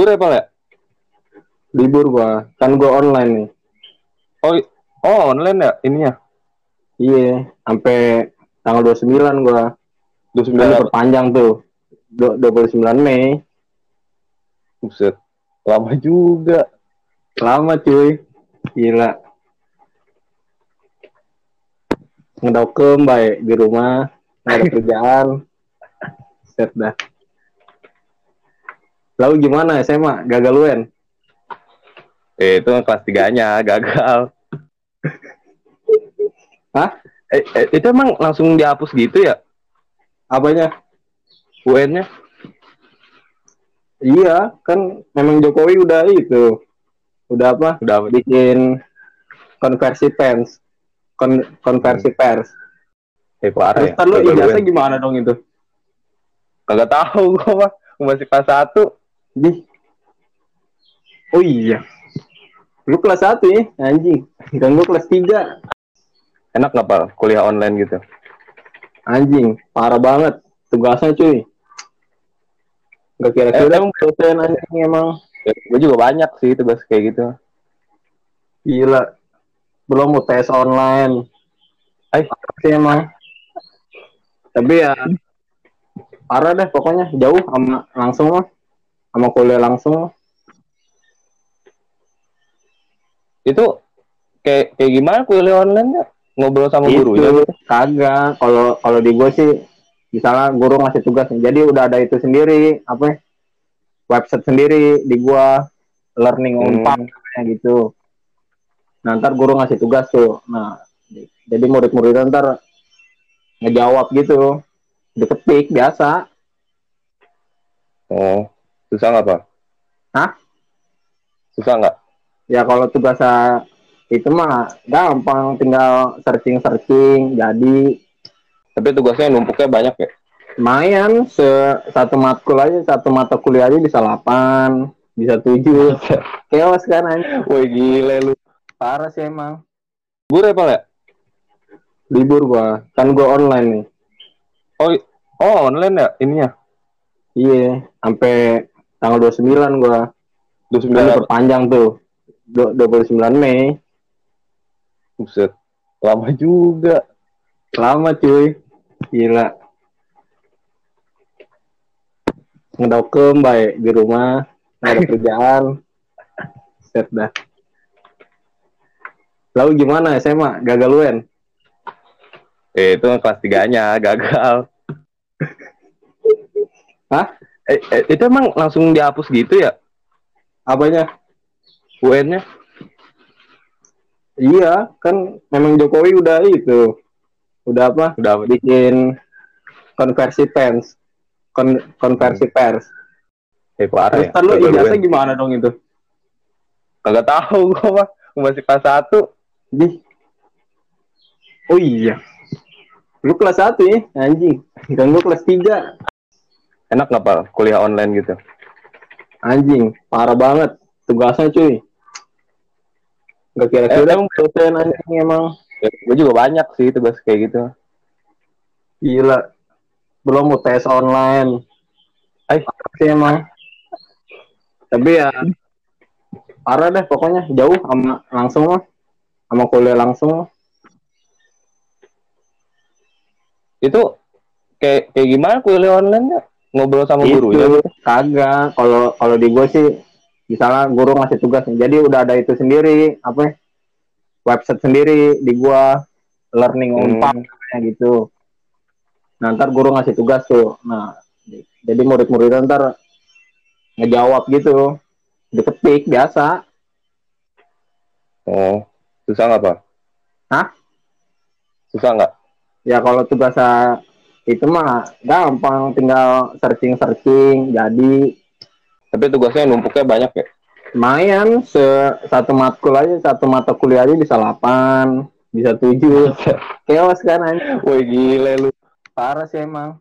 Libur ya, Pak ya? Libur gua. Kan gua online nih. Oh, oh online ya ininya? Iya, sampai tanggal 29 gua. 29 Udah apa? perpanjang tuh. Du- 29 Mei. Buset. Lama juga. Lama cuy. Gila. Ngedokem baik di rumah. Ada kerjaan. Set dah. Lalu gimana SMA? Gagal UN? Eh, itu kelas 3-nya gagal. Hah? Eh, eh, itu emang langsung dihapus gitu ya? Apanya? UN-nya? Iya, kan memang Jokowi udah itu. Udah apa? Udah apa? Bikin konversi pers. Kon konversi pers. Eh, parah Terus ya? lu ijazah gimana dong itu? Kagak tahu gua mah. Gua masih kelas 1. Di. Oh iya. Lu kelas 1 ya, anjing. Dan gua kelas 3. Enak nggak, Pak? Kuliah online gitu? Anjing, parah banget tugasnya cuy. Gak kira-kira Eh, emang- dosen anjing emang Ya, gue juga banyak sih tugas kayak gitu. gila. Belum mau tes online. Ay. Parah sih emang. Tapi ya parah deh pokoknya jauh sama langsung mah. Sama kuliah langsung. Itu kayak kayak gimana kuliah online ya? Ngobrol sama Itu gurunya gitu? kagak. Kalau kalau di gue sih misalnya guru ngasih tugas jadi udah ada itu sendiri apa ya, website sendiri di gua learning Hmm. unpad kayak gitu. Nah ntar guru ngasih tugas tuh. Nah jadi murid-murid ntar ngejawab gitu, diketik biasa. Oh, susah nggak, Pak? Hah? Susah nggak? Ya kalau tugasnya itu mah gampang, tinggal searching-searching. Jadi Tapi tugasnya numpuknya banyak ya? lumayan se satu matkul aja satu mata kuliah aja bisa 8 bisa 7 chaos kan anjing. Woi gile lu. parah sih emang Libur ya, Pak ya? libur gua kan gua online nih Oh, oh online ya ininya? iya sampai tanggal 29 gua. 29 kan apa? perpanjang tuh. Du- 29 Mei. Buset. Lama juga. lama cuy. Gila. Ngedokem baik di rumah. Nggak ada kerjaan. Set dah. Lalu gimana SMA gagal UN Eh, itu kelas 3-nya gagal. Hah? Eh, eh, itu emang langsung dihapus gitu ya? apanya UN-nya? iya kan memang Jokowi udah itu udah apa Udah apa? bikin konversi pers kon konversi pers Eh, parah terus ya? lu ijazah gimana dong itu Kagak tahu gua mah. Masih kelas 1. di oh iya lu kelas 1 ya anjing dan gua kelas 3 Enak nggak, Pak? Kuliah online gitu? anjing parah banget tugasnya cuy Gak kira-kira Eh, emang- dosen anjing emang Ya, gue juga banyak sih tugas kayak gitu. gila belum mau tes online Ay. Parah sih emang tapi ya parah deh pokoknya jauh sama langsung mah sama kuliah langsung Itu kayak kayak gimana kuliah online? Ngobrol sama gurunya itu gitu? kagak kalau kalau di gue sih misalnya guru ngasih tugas jadi udah ada itu sendiri apa ya, website sendiri di gua learning Hmm. kayak gitu nah ntar guru ngasih tugas tuh nah jadi murid-murid ntar ngejawab gitu diketik biasa Oh, susah nggak, Pak? Hah? Susah nggak? ya kalau tugasnya itu mah gampang tinggal searching-searching jadi Tapi tugasnya numpuknya banyak ya? lumayan se satu matkul aja satu mata kuliah aja bisa 8 bisa 7 chaos kan. Woi gile lu. parah sih emang